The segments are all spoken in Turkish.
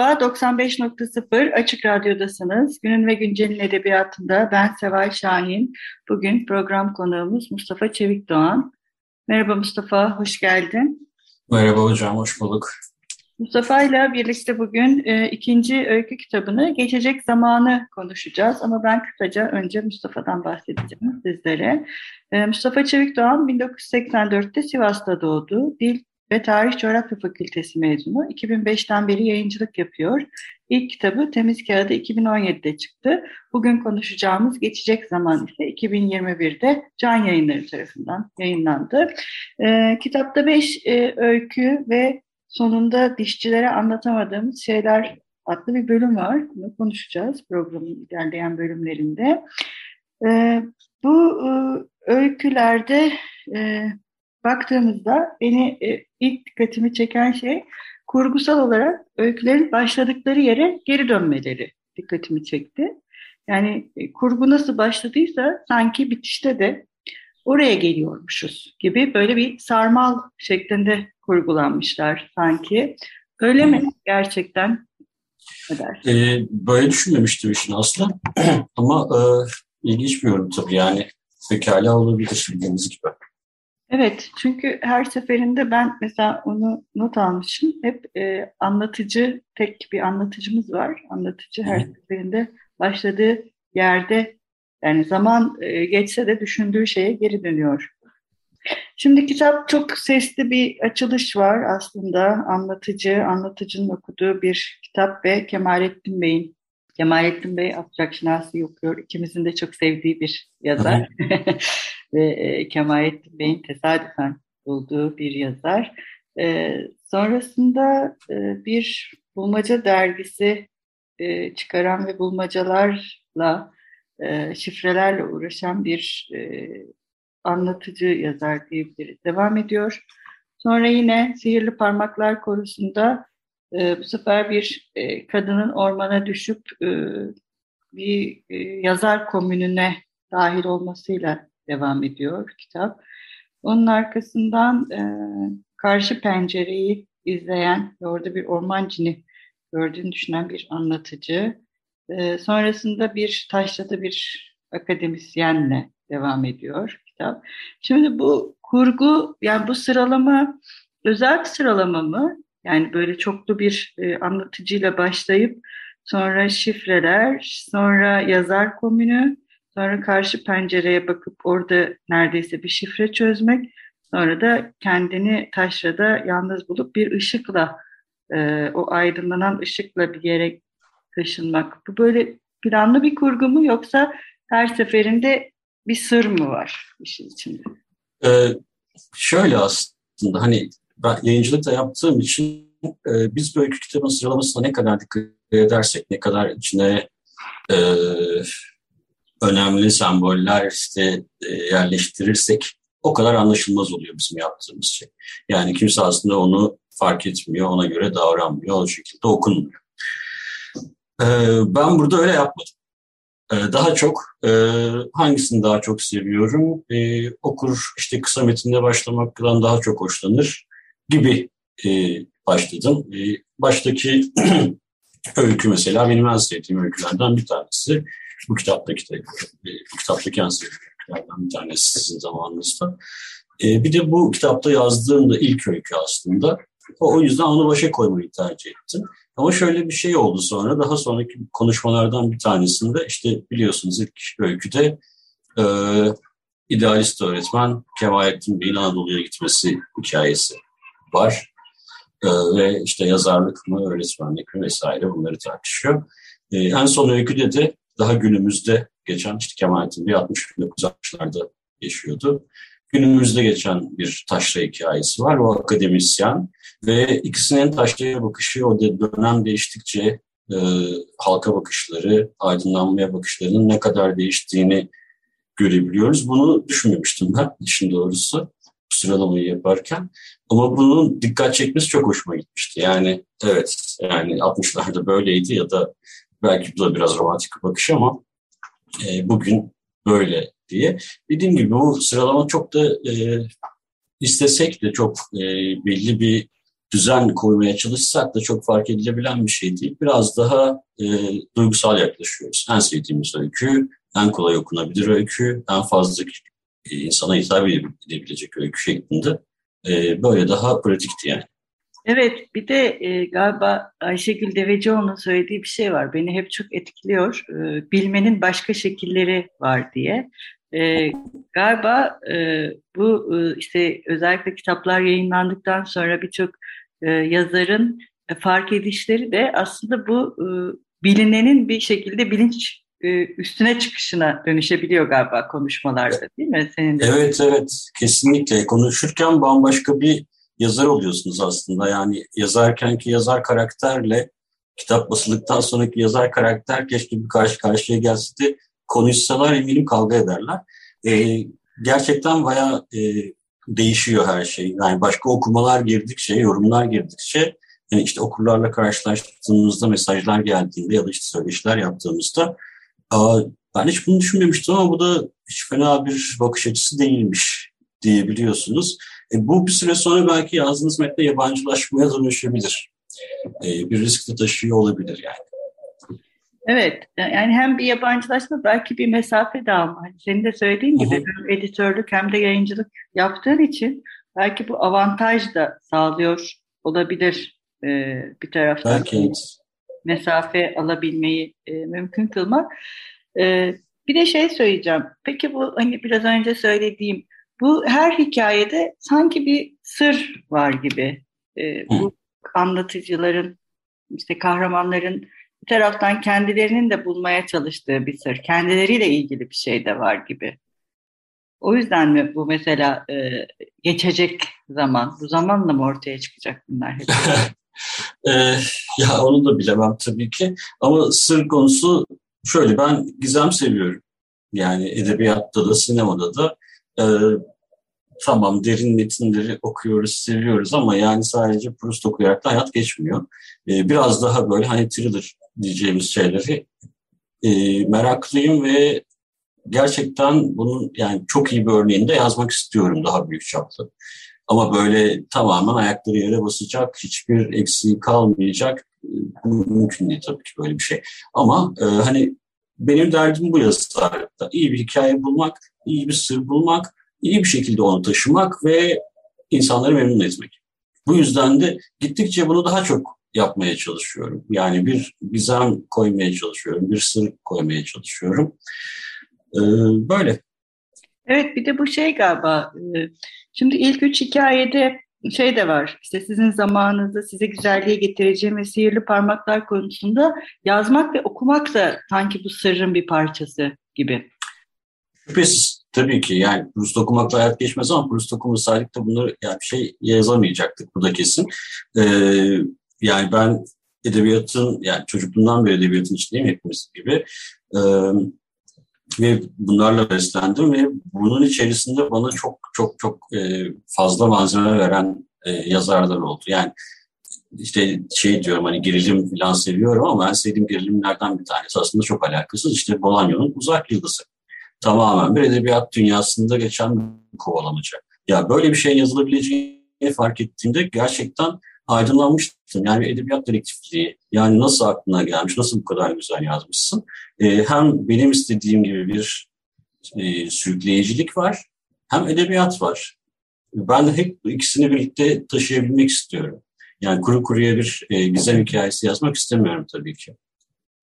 Merhaba, 95.0 Açık Radyo'dasınız. Günün ve Güncel'in edebiyatında ben Seval Şahin. Bugün program konuğumuz Mustafa Çevikdoğan. Merhaba Mustafa, hoş geldin. Merhaba hocam, hoş bulduk. Mustafa ile birlikte bugün e, ikinci öykü kitabını Geçecek Zamanı konuşacağız. Ama ben kısaca önce Mustafa'dan bahsedeceğim sizlere. E, Mustafa Çevikdoğan 1984'te Sivas'ta doğdu. Dil ve Tarih Coğrafya Fakültesi mezunu. 2005'ten beri yayıncılık yapıyor. İlk kitabı Temiz Kağıdı 2017'de çıktı. Bugün konuşacağımız Geçecek Zaman ise 2021'de Can Yayınları tarafından yayınlandı. E, kitapta beş e, öykü ve sonunda dişçilere anlatamadığımız şeyler adlı bir bölüm var. Bunu konuşacağız programın ilerleyen bölümlerinde. E, bu e, öykülerde e, baktığımızda beni e, ilk dikkatimi çeken şey kurgusal olarak öykülerin başladıkları yere geri dönmeleri dikkatimi çekti. Yani e, kurgu nasıl başladıysa sanki bitişte de oraya geliyormuşuz gibi böyle bir sarmal şeklinde kurgulanmışlar sanki. Öyle mi gerçekten? Ee, böyle düşünmemiştim işin aslında ama e, ilginç bir yorum tabii yani pekala olabilir bildiğiniz gibi. Evet, çünkü her seferinde ben mesela onu not almışım. Hep e, anlatıcı, tek bir anlatıcımız var. Anlatıcı her Hı. seferinde başladığı yerde yani zaman e, geçse de düşündüğü şeye geri dönüyor. Şimdi kitap çok sesli bir açılış var aslında. Anlatıcı, anlatıcının okuduğu bir kitap ve Kemalettin Bey'in Kemalettin Bey abstrak şinasi okuyor. İkimizin de çok sevdiği bir yazar. ve e, Kemalettin Bey'in tesadüfen bulduğu bir yazar. E, sonrasında e, bir bulmaca dergisi e, çıkaran ve bulmacalarla, e, şifrelerle uğraşan bir e, anlatıcı yazar diyebiliriz. Devam ediyor. Sonra yine Sihirli Parmaklar Korusu'nda e, bu sefer bir e, kadının ormana düşüp e, bir e, yazar komününe dahil olmasıyla devam ediyor kitap. Onun arkasından e, karşı pencereyi izleyen ve orada bir orman cini gördüğünü düşünen bir anlatıcı. E, sonrasında bir taşrada bir akademisyenle devam ediyor kitap. Şimdi bu kurgu yani bu sıralama özel bir sıralama mı? Yani böyle çoklu bir e, anlatıcıyla başlayıp sonra şifreler, sonra yazar komünü, Sonra karşı pencereye bakıp orada neredeyse bir şifre çözmek. Sonra da kendini taşrada yalnız bulup bir ışıkla, e, o aydınlanan ışıkla bir yere taşınmak. Bu böyle planlı bir kurgu mu yoksa her seferinde bir sır mı var işin içinde? Ee, şöyle aslında hani yayıncılık da yaptığım için e, biz böyle kitabın sıralamasına ne kadar dikkat edersek, ne kadar içine e, önemli semboller işte e, yerleştirirsek o kadar anlaşılmaz oluyor bizim yaptığımız şey. Yani kimse aslında onu fark etmiyor, ona göre davranmıyor, o şekilde okunmuyor. Ee, ben burada öyle yapmadım. Ee, daha çok e, hangisini daha çok seviyorum? Ee, okur işte kısa metinde başlamaktan daha çok hoşlanır gibi e, başladım. Ee, baştaki öykü mesela benim en sevdiğim öykülerden bir tanesi bu kitaptaki de bu kitaptaki yansıtıklardan bir tanesi sizin zamanınızda. E, bir de bu kitapta yazdığım da ilk öykü aslında. O, o yüzden onu başa koymayı tercih ettim. Ama şöyle bir şey oldu sonra. Daha sonraki konuşmalardan bir tanesinde işte biliyorsunuz ilk öyküde e, idealist öğretmen Kemalettin Bey'in Anadolu'ya gitmesi hikayesi var. E, ve işte yazarlık mı, öğretmenlik mi vesaire bunları tartışıyor. E, en son öyküde de daha günümüzde geçen işte Kemalettin Bey 60-1960'larda yaşıyordu. Günümüzde geçen bir taşra hikayesi var. O akademisyen ve ikisinin taşraya bakışı o dönem değiştikçe e, halka bakışları, aydınlanmaya bakışlarının ne kadar değiştiğini görebiliyoruz. Bunu düşünmemiştim ben işin doğrusu sıralamayı yaparken. Ama bunun dikkat çekmesi çok hoşuma gitmişti. Yani evet yani 60'larda böyleydi ya da belki bu da biraz romantik bir bakış ama e, bugün böyle diye. Dediğim gibi bu sıralama çok da e, istesek de çok e, belli bir düzen koymaya çalışsak da çok fark edilebilen bir şey değil. Biraz daha e, duygusal yaklaşıyoruz. En sevdiğimiz öykü, en kolay okunabilir öykü, en fazla e, insana hitap edebilecek öykü şeklinde. E, böyle daha pratikti yani. Evet, bir de e, galiba Ayşegül Devecioğlu'nun söylediği bir şey var. Beni hep çok etkiliyor. E, bilmenin başka şekilleri var diye. E, galiba e, bu e, işte özellikle kitaplar yayınlandıktan sonra birçok e, yazarın e, fark edişleri de aslında bu e, bilinenin bir şekilde bilinç üstüne çıkışına dönüşebiliyor galiba konuşmalarda değil mi? Senin de. Evet evet kesinlikle konuşurken bambaşka bir yazar oluyorsunuz aslında. Yani yazarken ki yazar karakterle kitap basıldıktan sonraki yazar karakter keşke bir karşı karşıya gelse de konuşsalar eminim kavga ederler. E, gerçekten bayağı e, değişiyor her şey. Yani başka okumalar girdikçe, yorumlar girdikçe yani işte okurlarla karşılaştığımızda mesajlar geldiğinde ya da işte söyleşiler yaptığımızda aa, ben hiç bunu düşünmemiştim ama bu da hiç fena bir bakış açısı değilmiş diyebiliyorsunuz. E, bu bir süre sonra belki yazdığınız metne yabancılaşmaya dönüşebilir. E, bir risk de taşıyor olabilir yani. Evet, yani hem bir yabancılaşma belki bir mesafe de alma. Hani senin de söylediğin gibi hem editörlük hem de yayıncılık yaptığın için belki bu avantaj da sağlıyor olabilir e, bir taraftan. Belki Mesafe alabilmeyi e, mümkün kılmak. E, bir de şey söyleyeceğim. Peki bu hani biraz önce söylediğim bu her hikayede sanki bir sır var gibi. E, bu anlatıcıların işte kahramanların bir taraftan kendilerinin de bulmaya çalıştığı bir sır, kendileriyle ilgili bir şey de var gibi. O yüzden mi bu mesela e, geçecek zaman, bu zamanla mı ortaya çıkacak bunlar hep? e, ya onu da bilemem tabii ki. Ama sır konusu şöyle, ben gizem seviyorum. Yani edebiyatta da, sinemada da. E, tamam derin metinleri okuyoruz, seviyoruz ama yani sadece Proust okuyarak da hayat geçmiyor. E, biraz daha böyle hani thriller diyeceğimiz şeyleri e, meraklıyım ve gerçekten bunun yani çok iyi bir örneğini de yazmak istiyorum daha büyük çaplı. Ama böyle tamamen ayakları yere basacak, hiçbir eksiği kalmayacak mümkün değil tabii ki böyle bir şey. Ama e, hani benim derdim bu yazarlıkta. İyi bir hikaye bulmak, iyi bir sır bulmak, iyi bir şekilde onu taşımak ve insanları memnun etmek. Bu yüzden de gittikçe bunu daha çok yapmaya çalışıyorum. Yani bir gizem koymaya çalışıyorum, bir sır koymaya çalışıyorum. Ee, böyle. Evet bir de bu şey galiba. E, şimdi ilk üç hikayede şey de var. İşte sizin zamanınızda size güzelliği getireceğim ve sihirli parmaklar konusunda yazmak ve okumak da sanki bu sırrın bir parçası gibi. Şüphesiz tabii ki yani Proust okumakla hayat geçmez ama Proust okumasaydık da bunları yani bir şey yazamayacaktık bu da kesin. Ee, yani ben edebiyatın, yani çocukluğumdan beri edebiyatın içindeyim hepimiz gibi. Ee, ve bunlarla beslendim ve bunun içerisinde bana çok çok çok e, fazla malzeme veren e, yazarlar oldu. Yani işte şey diyorum hani gerilim falan seviyorum ama ben sevdiğim gerilimlerden bir tanesi aslında çok alakasız. İşte Bolaño'nun Uzak Yıldızı. Tamamen bir edebiyat dünyasında geçen bir kovalamaca. Ya böyle bir şey yazılabileceğini fark ettiğimde gerçekten aydınlanmıştım. Yani edebiyat dedektifliği, yani nasıl aklına gelmiş, nasıl bu kadar güzel yazmışsın. E, hem benim istediğim gibi bir e, sürükleyicilik var, hem edebiyat var. Ben de hep ikisini birlikte taşıyabilmek istiyorum. Yani kuru kuruya bir e, gizem hikayesi yazmak istemiyorum tabii ki.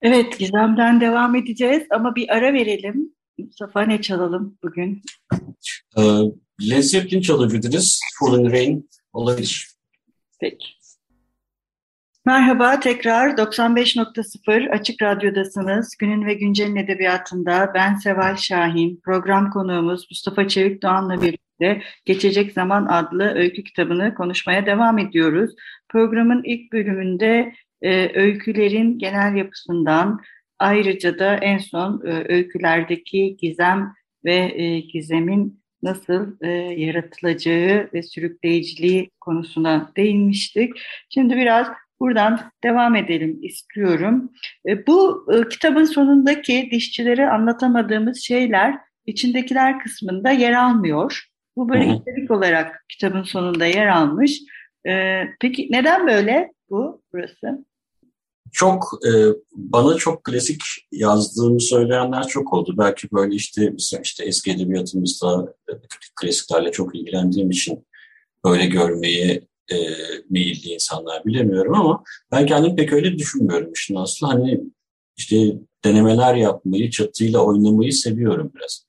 Evet, Gizem'den devam edeceğiz ama bir ara verelim. Mustafa ne çalalım bugün? Ee, Led Zeppelin çalabiliriz. Falling Rain olabilir. Peki. Merhaba, tekrar 95.0 Açık Radyo'dasınız. Günün ve Güncel'in edebiyatında ben Seval Şahin, program konuğumuz Mustafa Çevik Doğan'la birlikte Geçecek Zaman adlı öykü kitabını konuşmaya devam ediyoruz. Programın ilk bölümünde e, öykülerin genel yapısından, ayrıca da en son e, öykülerdeki gizem ve e, gizemin nasıl e, yaratılacağı ve sürükleyiciliği konusuna değinmiştik. Şimdi biraz Buradan devam edelim istiyorum. E, bu e, kitabın sonundaki dişçilere anlatamadığımız şeyler içindekiler kısmında yer almıyor. Bu böyle içerik olarak kitabın sonunda yer almış. E, peki neden böyle bu burası? Çok bana çok klasik yazdığımı söyleyenler çok oldu. Belki böyle işte işte eski edebiyatımızda klasiklerle çok ilgilendiğim için böyle görmeyi e, meyilli insanlar bilemiyorum ama ben kendim pek öyle düşünmüyorum işin aslı. Hani işte denemeler yapmayı, çatıyla oynamayı seviyorum biraz.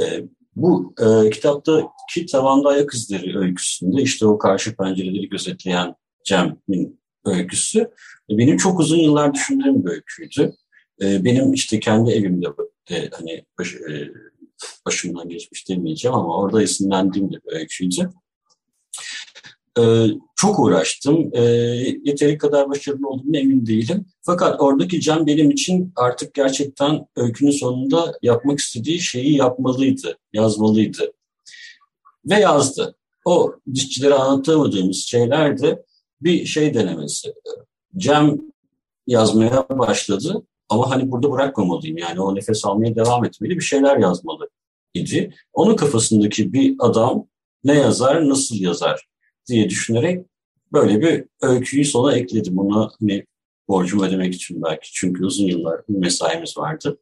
E, bu e, kitaptaki Tavanda Ayak İzleri öyküsünde işte o karşı pencereleri gözetleyen Cem'in öyküsü e, benim çok uzun yıllar düşündüğüm bir öyküydü. E, benim işte kendi evimde de hani baş, e, başımdan geçmiş demeyeceğim ama orada esinlendiğim de bir öyküydü. Ee, çok uğraştım. Ee, yeteri kadar başarılı olduğunu emin değilim. Fakat oradaki Can benim için artık gerçekten öykünün sonunda yapmak istediği şeyi yapmalıydı, yazmalıydı. Ve yazdı. O dişçilere anlatamadığımız şeyler de bir şey denemesi. Cem yazmaya başladı ama hani burada bırakmamalıyım yani o nefes almaya devam etmeli bir şeyler yazmalı idi. Onun kafasındaki bir adam ne yazar, nasıl yazar diye düşünerek böyle bir öyküyü sona ekledim. Ona hani borcumu ödemek için belki. Çünkü uzun yıllar mesaimiz vardı.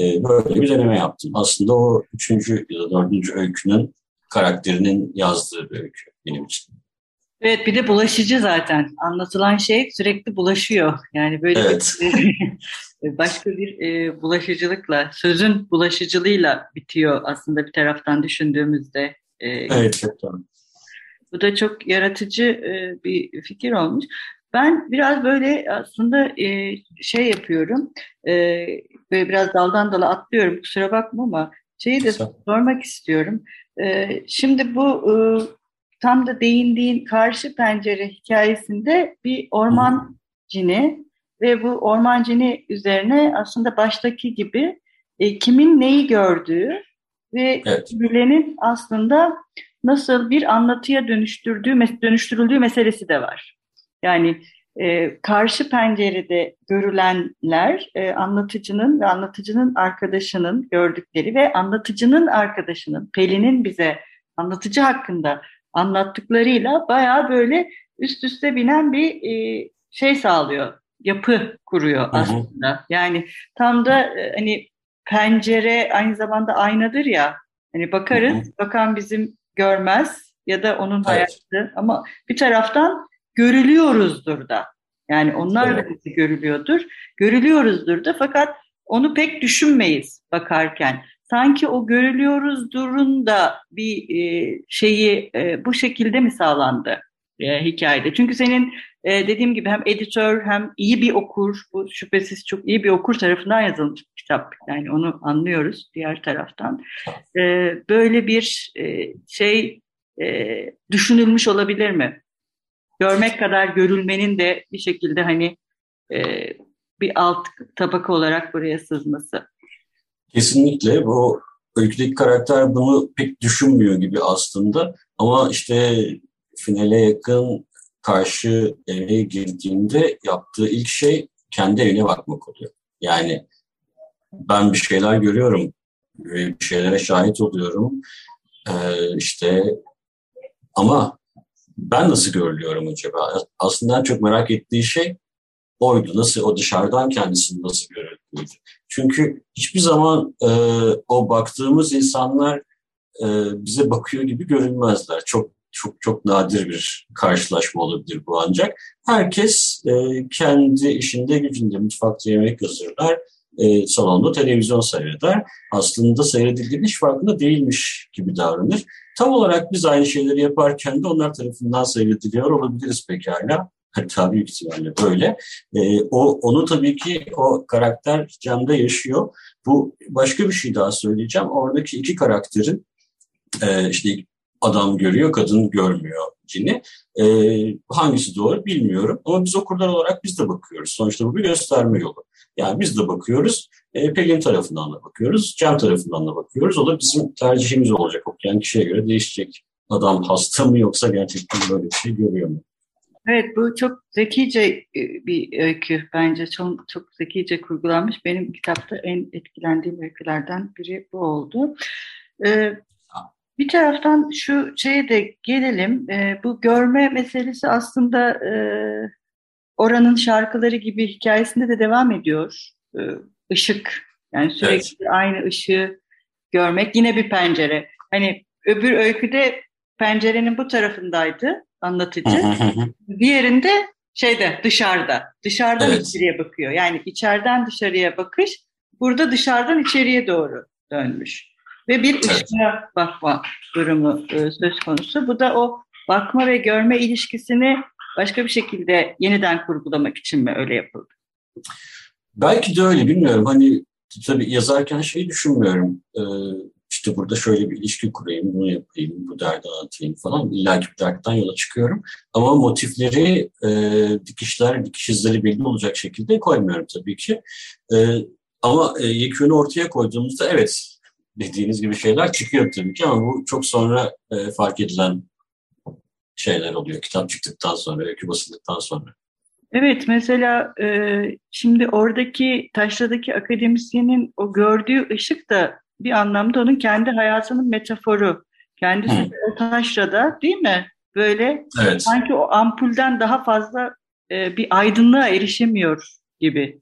Ee, böyle bir deneme yaptım. Aslında o üçüncü ya da dördüncü öykünün karakterinin yazdığı bir öykü benim için. Evet bir de bulaşıcı zaten. Anlatılan şey sürekli bulaşıyor. Yani böyle evet. bir, başka bir e, bulaşıcılıkla, sözün bulaşıcılığıyla bitiyor aslında bir taraftan düşündüğümüzde. E, evet çok doğru. Bu da çok yaratıcı e, bir fikir olmuş. Ben biraz böyle aslında e, şey yapıyorum e, ve biraz daldan dala atlıyorum kusura bakma ama şeyi de sormak istiyorum. E, şimdi bu e, tam da değindiğin karşı pencere hikayesinde bir orman cini ve bu orman cini üzerine aslında baştaki gibi e, kimin neyi gördüğü ve evet. bilenin aslında nasıl bir anlatıya dönüştürdüğü, dönüştürüldüğü meselesi de var. Yani e, karşı pencerede görülenler e, anlatıcının ve anlatıcının arkadaşının gördükleri ve anlatıcının arkadaşının, Pelin'in bize anlatıcı hakkında anlattıklarıyla bayağı böyle üst üste binen bir e, şey sağlıyor, yapı kuruyor aslında. Hı hı. Yani tam da e, hani pencere aynı zamanda aynadır ya. Hani bakarız, hı hı. bakan bizim görmez ya da onun evet. hayatı ama bir taraftan görülüyoruzdur da. Yani onlar evet. da bizi görülüyordur. Görülüyoruzdur da fakat onu pek düşünmeyiz bakarken. Sanki o görülüyoruzdurun da bir e, şeyi e, bu şekilde mi sağlandı e, hikayede? Çünkü senin e, dediğim gibi hem editör hem iyi bir okur, bu şüphesiz çok iyi bir okur tarafından yazılmış bir kitap. Yani onu anlıyoruz diğer taraftan. E, böyle bir e, şey e, düşünülmüş olabilir mi? Görmek kadar görülmenin de bir şekilde hani e, bir alt tabaka olarak buraya sızması. Kesinlikle bu öyküdeki karakter bunu pek düşünmüyor gibi aslında ama işte finale yakın karşı eve girdiğinde yaptığı ilk şey kendi evine bakmak oluyor. Yani ben bir şeyler görüyorum ve bir şeylere şahit oluyorum. Ee, işte ama ben nasıl görülüyorum acaba? Aslında çok merak ettiği şey oydu. Nasıl o dışarıdan kendisini nasıl görüldüğüydü. Çünkü hiçbir zaman e, o baktığımız insanlar e, bize bakıyor gibi görünmezler. Çok çok çok nadir bir karşılaşma olabilir bu ancak. Herkes e, kendi işinde gücünde mutfakta yemek hazırlar, e, salonda televizyon seyreder. Aslında seyredildiğinin hiç farkında değilmiş gibi davranır. Tam olarak biz aynı şeyleri yaparken de onlar tarafından seyrediliyor olabiliriz pekala. Büyük ihtimalle böyle. E, o Onu tabii ki o karakter Cem'de yaşıyor. Bu başka bir şey daha söyleyeceğim. Oradaki iki karakterin e, işte adam görüyor, kadın görmüyor cini. E, hangisi doğru bilmiyorum ama biz okurlar olarak biz de bakıyoruz. Sonuçta bu bir gösterme yolu. Yani biz de bakıyoruz, e, Pelin tarafından da bakıyoruz, Cem tarafından da bakıyoruz. O da bizim tercihimiz olacak. Okuyan kişiye göre değişecek. Adam hasta mı yoksa gerçekten böyle bir şey görüyor mu? Evet bu çok zekice e, bir öykü bence çok, çok zekice kurgulanmış. Benim kitapta en etkilendiğim öykülerden biri bu oldu. Ee, bir taraftan şu şeye de gelelim. E, bu görme meselesi aslında e, oranın şarkıları gibi hikayesinde de devam ediyor. E, ışık yani sürekli evet. aynı ışığı görmek yine bir pencere. Hani öbür öyküde pencerenin bu tarafındaydı anlatıcı. Diğerinde şeyde dışarıda. Dışarıdan evet. içeriye bakıyor. Yani içeriden dışarıya bakış burada dışarıdan içeriye doğru dönmüş. Ve bir ışığa bakma durumu e, söz konusu. Bu da o bakma ve görme ilişkisini başka bir şekilde yeniden kurgulamak için mi öyle yapıldı? Belki de öyle bilmiyorum. Hani tabii yazarken şeyi düşünmüyorum. Ee, işte burada şöyle bir ilişki kurayım, bunu yapayım, bu derdi anlatayım falan. İlla ki bir dertten yola çıkıyorum. Ama motifleri, e, dikişler, dikiş izleri belli olacak şekilde koymuyorum tabii ki. E, ama e, yekünü ortaya koyduğumuzda evet dediğiniz gibi şeyler çıkıyor tabii ki ama bu çok sonra e, fark edilen şeyler oluyor. Kitap çıktıktan sonra, öykü basıldıktan sonra. Evet mesela e, şimdi oradaki taşradaki akademisyenin o gördüğü ışık da bir anlamda onun kendi hayatının metaforu. Kendisi Hı. o taşrada değil mi? Böyle evet. sanki o ampulden daha fazla e, bir aydınlığa erişemiyor gibi.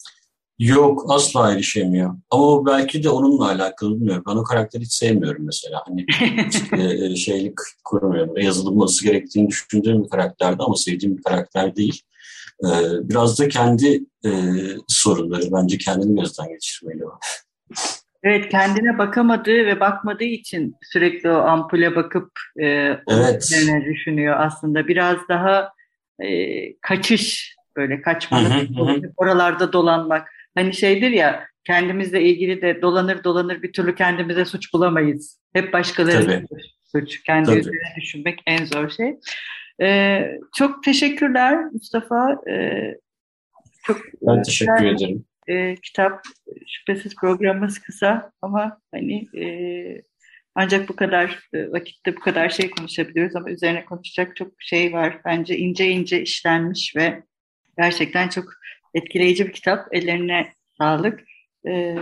Yok asla erişemiyor. Ama o belki de onunla alakalı bilmiyorum. Ben o karakteri hiç sevmiyorum mesela. Hani işte, şeylik kurmuyorum. Yazılması gerektiğini düşündüğüm bir karakterdi ama sevdiğim bir karakter değil. Ee, biraz da kendi e, sorunları bence kendini gözden geçirmeli o. Evet kendine bakamadığı ve bakmadığı için sürekli o ampule bakıp e, evet. düşünüyor aslında. Biraz daha e, kaçış böyle kaçmalık, oralarda dolanmak. Hani şeydir ya kendimizle ilgili de dolanır dolanır bir türlü kendimize suç bulamayız. Hep başkalarının suç. Kendi Tabii. üzerine düşünmek en zor şey. Ee, çok teşekkürler Mustafa. Ee, çok ben teşekkür güzel, ederim. E, kitap şüphesiz programımız kısa ama hani e, ancak bu kadar e, vakitte bu kadar şey konuşabiliyoruz ama üzerine konuşacak çok şey var. Bence ince ince işlenmiş ve gerçekten çok etkileyici bir kitap. Ellerine sağlık. Ee,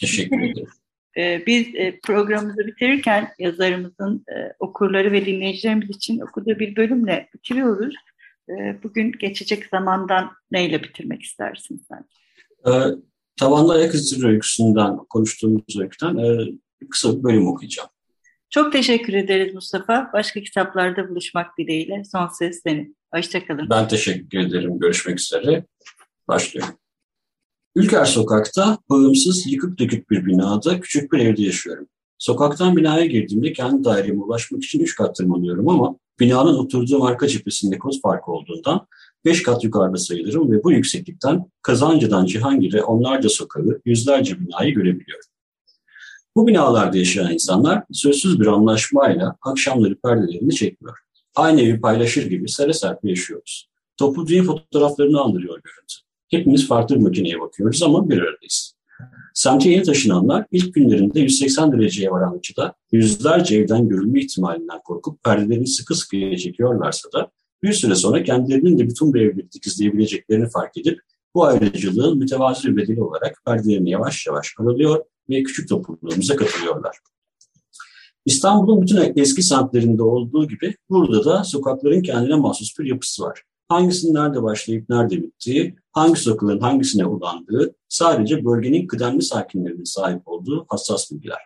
Teşekkür ederim. E, biz e, programımızı bitirirken yazarımızın e, okurları ve dinleyicilerimiz için okuduğu bir bölümle bitiriyoruz. E, bugün geçecek zamandan neyle bitirmek istersin sen? E, Tavanlı Ayak İzleri öyküsünden konuştuğumuz öyküden e, kısa bir bölüm okuyacağım. Çok teşekkür ederiz Mustafa. Başka kitaplarda buluşmak dileğiyle. Son ses senin. Hoşçakalın. Ben teşekkür ederim. Görüşmek üzere. Başlıyorum. Ülker Sokak'ta bağımsız yıkık dökük bir binada küçük bir evde yaşıyorum. Sokaktan binaya girdiğimde kendi daireme ulaşmak için üç kat tırmanıyorum ama binanın oturduğum arka cephesinde kod farkı olduğundan beş kat yukarıda sayılırım ve bu yükseklikten Kazancı'dan Cihangir'e onlarca sokağı, yüzlerce binayı görebiliyorum. Bu binalarda yaşayan insanlar sözsüz bir anlaşmayla akşamları perdelerini çekmiyor. Aynı evi paylaşır gibi sere serpe yaşıyoruz. Toplu düğün fotoğraflarını andırıyor görüntü. Hepimiz farklı bir makineye bakıyoruz ama bir aradayız. Semte yeni taşınanlar ilk günlerinde 180 dereceye varan açıda yüzlerce evden görülme ihtimalinden korkup perdelerini sıkı sıkıya çekiyorlarsa da bir süre sonra kendilerinin de bütün bu evleri dikizleyebileceklerini fark edip bu ayrıcılığın mütevazi bir bedeli olarak perdelerini yavaş yavaş aralıyor ve küçük topluluğumuza katılıyorlar. İstanbul'un bütün eski semtlerinde olduğu gibi burada da sokakların kendine mahsus bir yapısı var hangisinin nerede başlayıp nerede bittiği, hangi sokakların hangisine ulandığı sadece bölgenin kıdemli sakinlerinin sahip olduğu hassas bilgiler.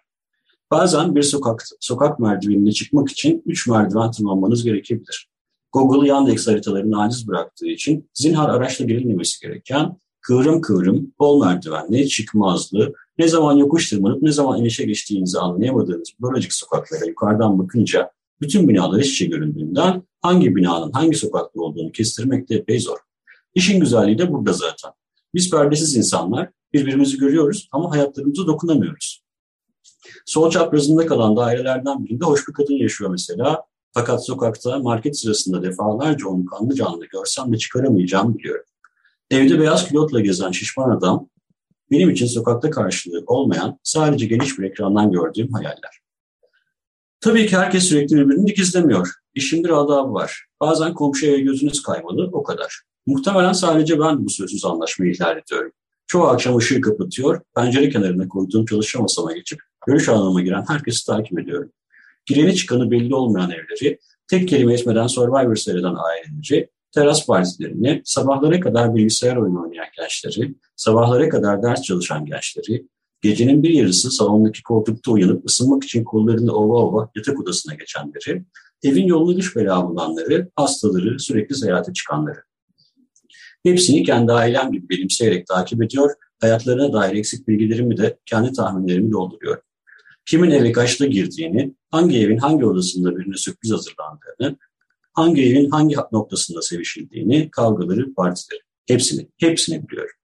Bazen bir sokak, sokak merdivenine çıkmak için üç merdiven tırmanmanız gerekebilir. Google Yandex haritalarını aciz bıraktığı için zinhar araçla girilmemesi gereken kıvrım kıvrım, bol merdivenli, çıkmazlı, ne zaman yokuş tırmanıp ne zaman inişe geçtiğinizi anlayamadığınız böylecik sokaklara yukarıdan bakınca Bütün binalar iç içe göründüğünden hangi binanın hangi sokakta olduğunu kestirmek de epey zor. İşin güzelliği de burada zaten. Biz perdesiz insanlar birbirimizi görüyoruz ama hayatlarımıza dokunamıyoruz. Sol çaprazında kalan dairelerden birinde hoş bir kadın yaşıyor mesela. Fakat sokakta market sırasında defalarca onu kanlı canlı görsem de çıkaramayacağım biliyorum. Evde beyaz külotla gezen şişman adam benim için sokakta karşılığı olmayan sadece geniş bir ekrandan gördüğüm hayaller. Tabii ki herkes sürekli birbirini dikizlemiyor. İşin bir adabı var. Bazen komşuya gözünüz kaymalı, o kadar. Muhtemelen sadece ben bu sözsüz anlaşmayı ihlal ediyorum. Çoğu akşam ışığı kapatıyor, pencere kenarına koyduğum çalışma masama geçip görüş alanıma giren herkesi takip ediyorum. Gireni çıkanı belli olmayan evleri, tek kelime etmeden Survivor seyreden aileleri, teras partilerini, sabahlara kadar bilgisayar oyunu oynayan gençleri, sabahlara kadar ders çalışan gençleri, gecenin bir yarısı salondaki koltukta uyanıp ısınmak için kollarını ova ova yatak odasına geçenleri, evin yolunu düş bela bulanları, hastaları, sürekli seyahate çıkanları. Hepsini kendi ailem gibi benimseyerek takip ediyor, hayatlarına dair eksik bilgilerimi de kendi tahminlerimi dolduruyor. Kimin eve kaçta girdiğini, hangi evin hangi odasında birine sürpriz hazırlandığını, hangi evin hangi noktasında sevişildiğini, kavgaları, partileri, hepsini, hepsini biliyorum.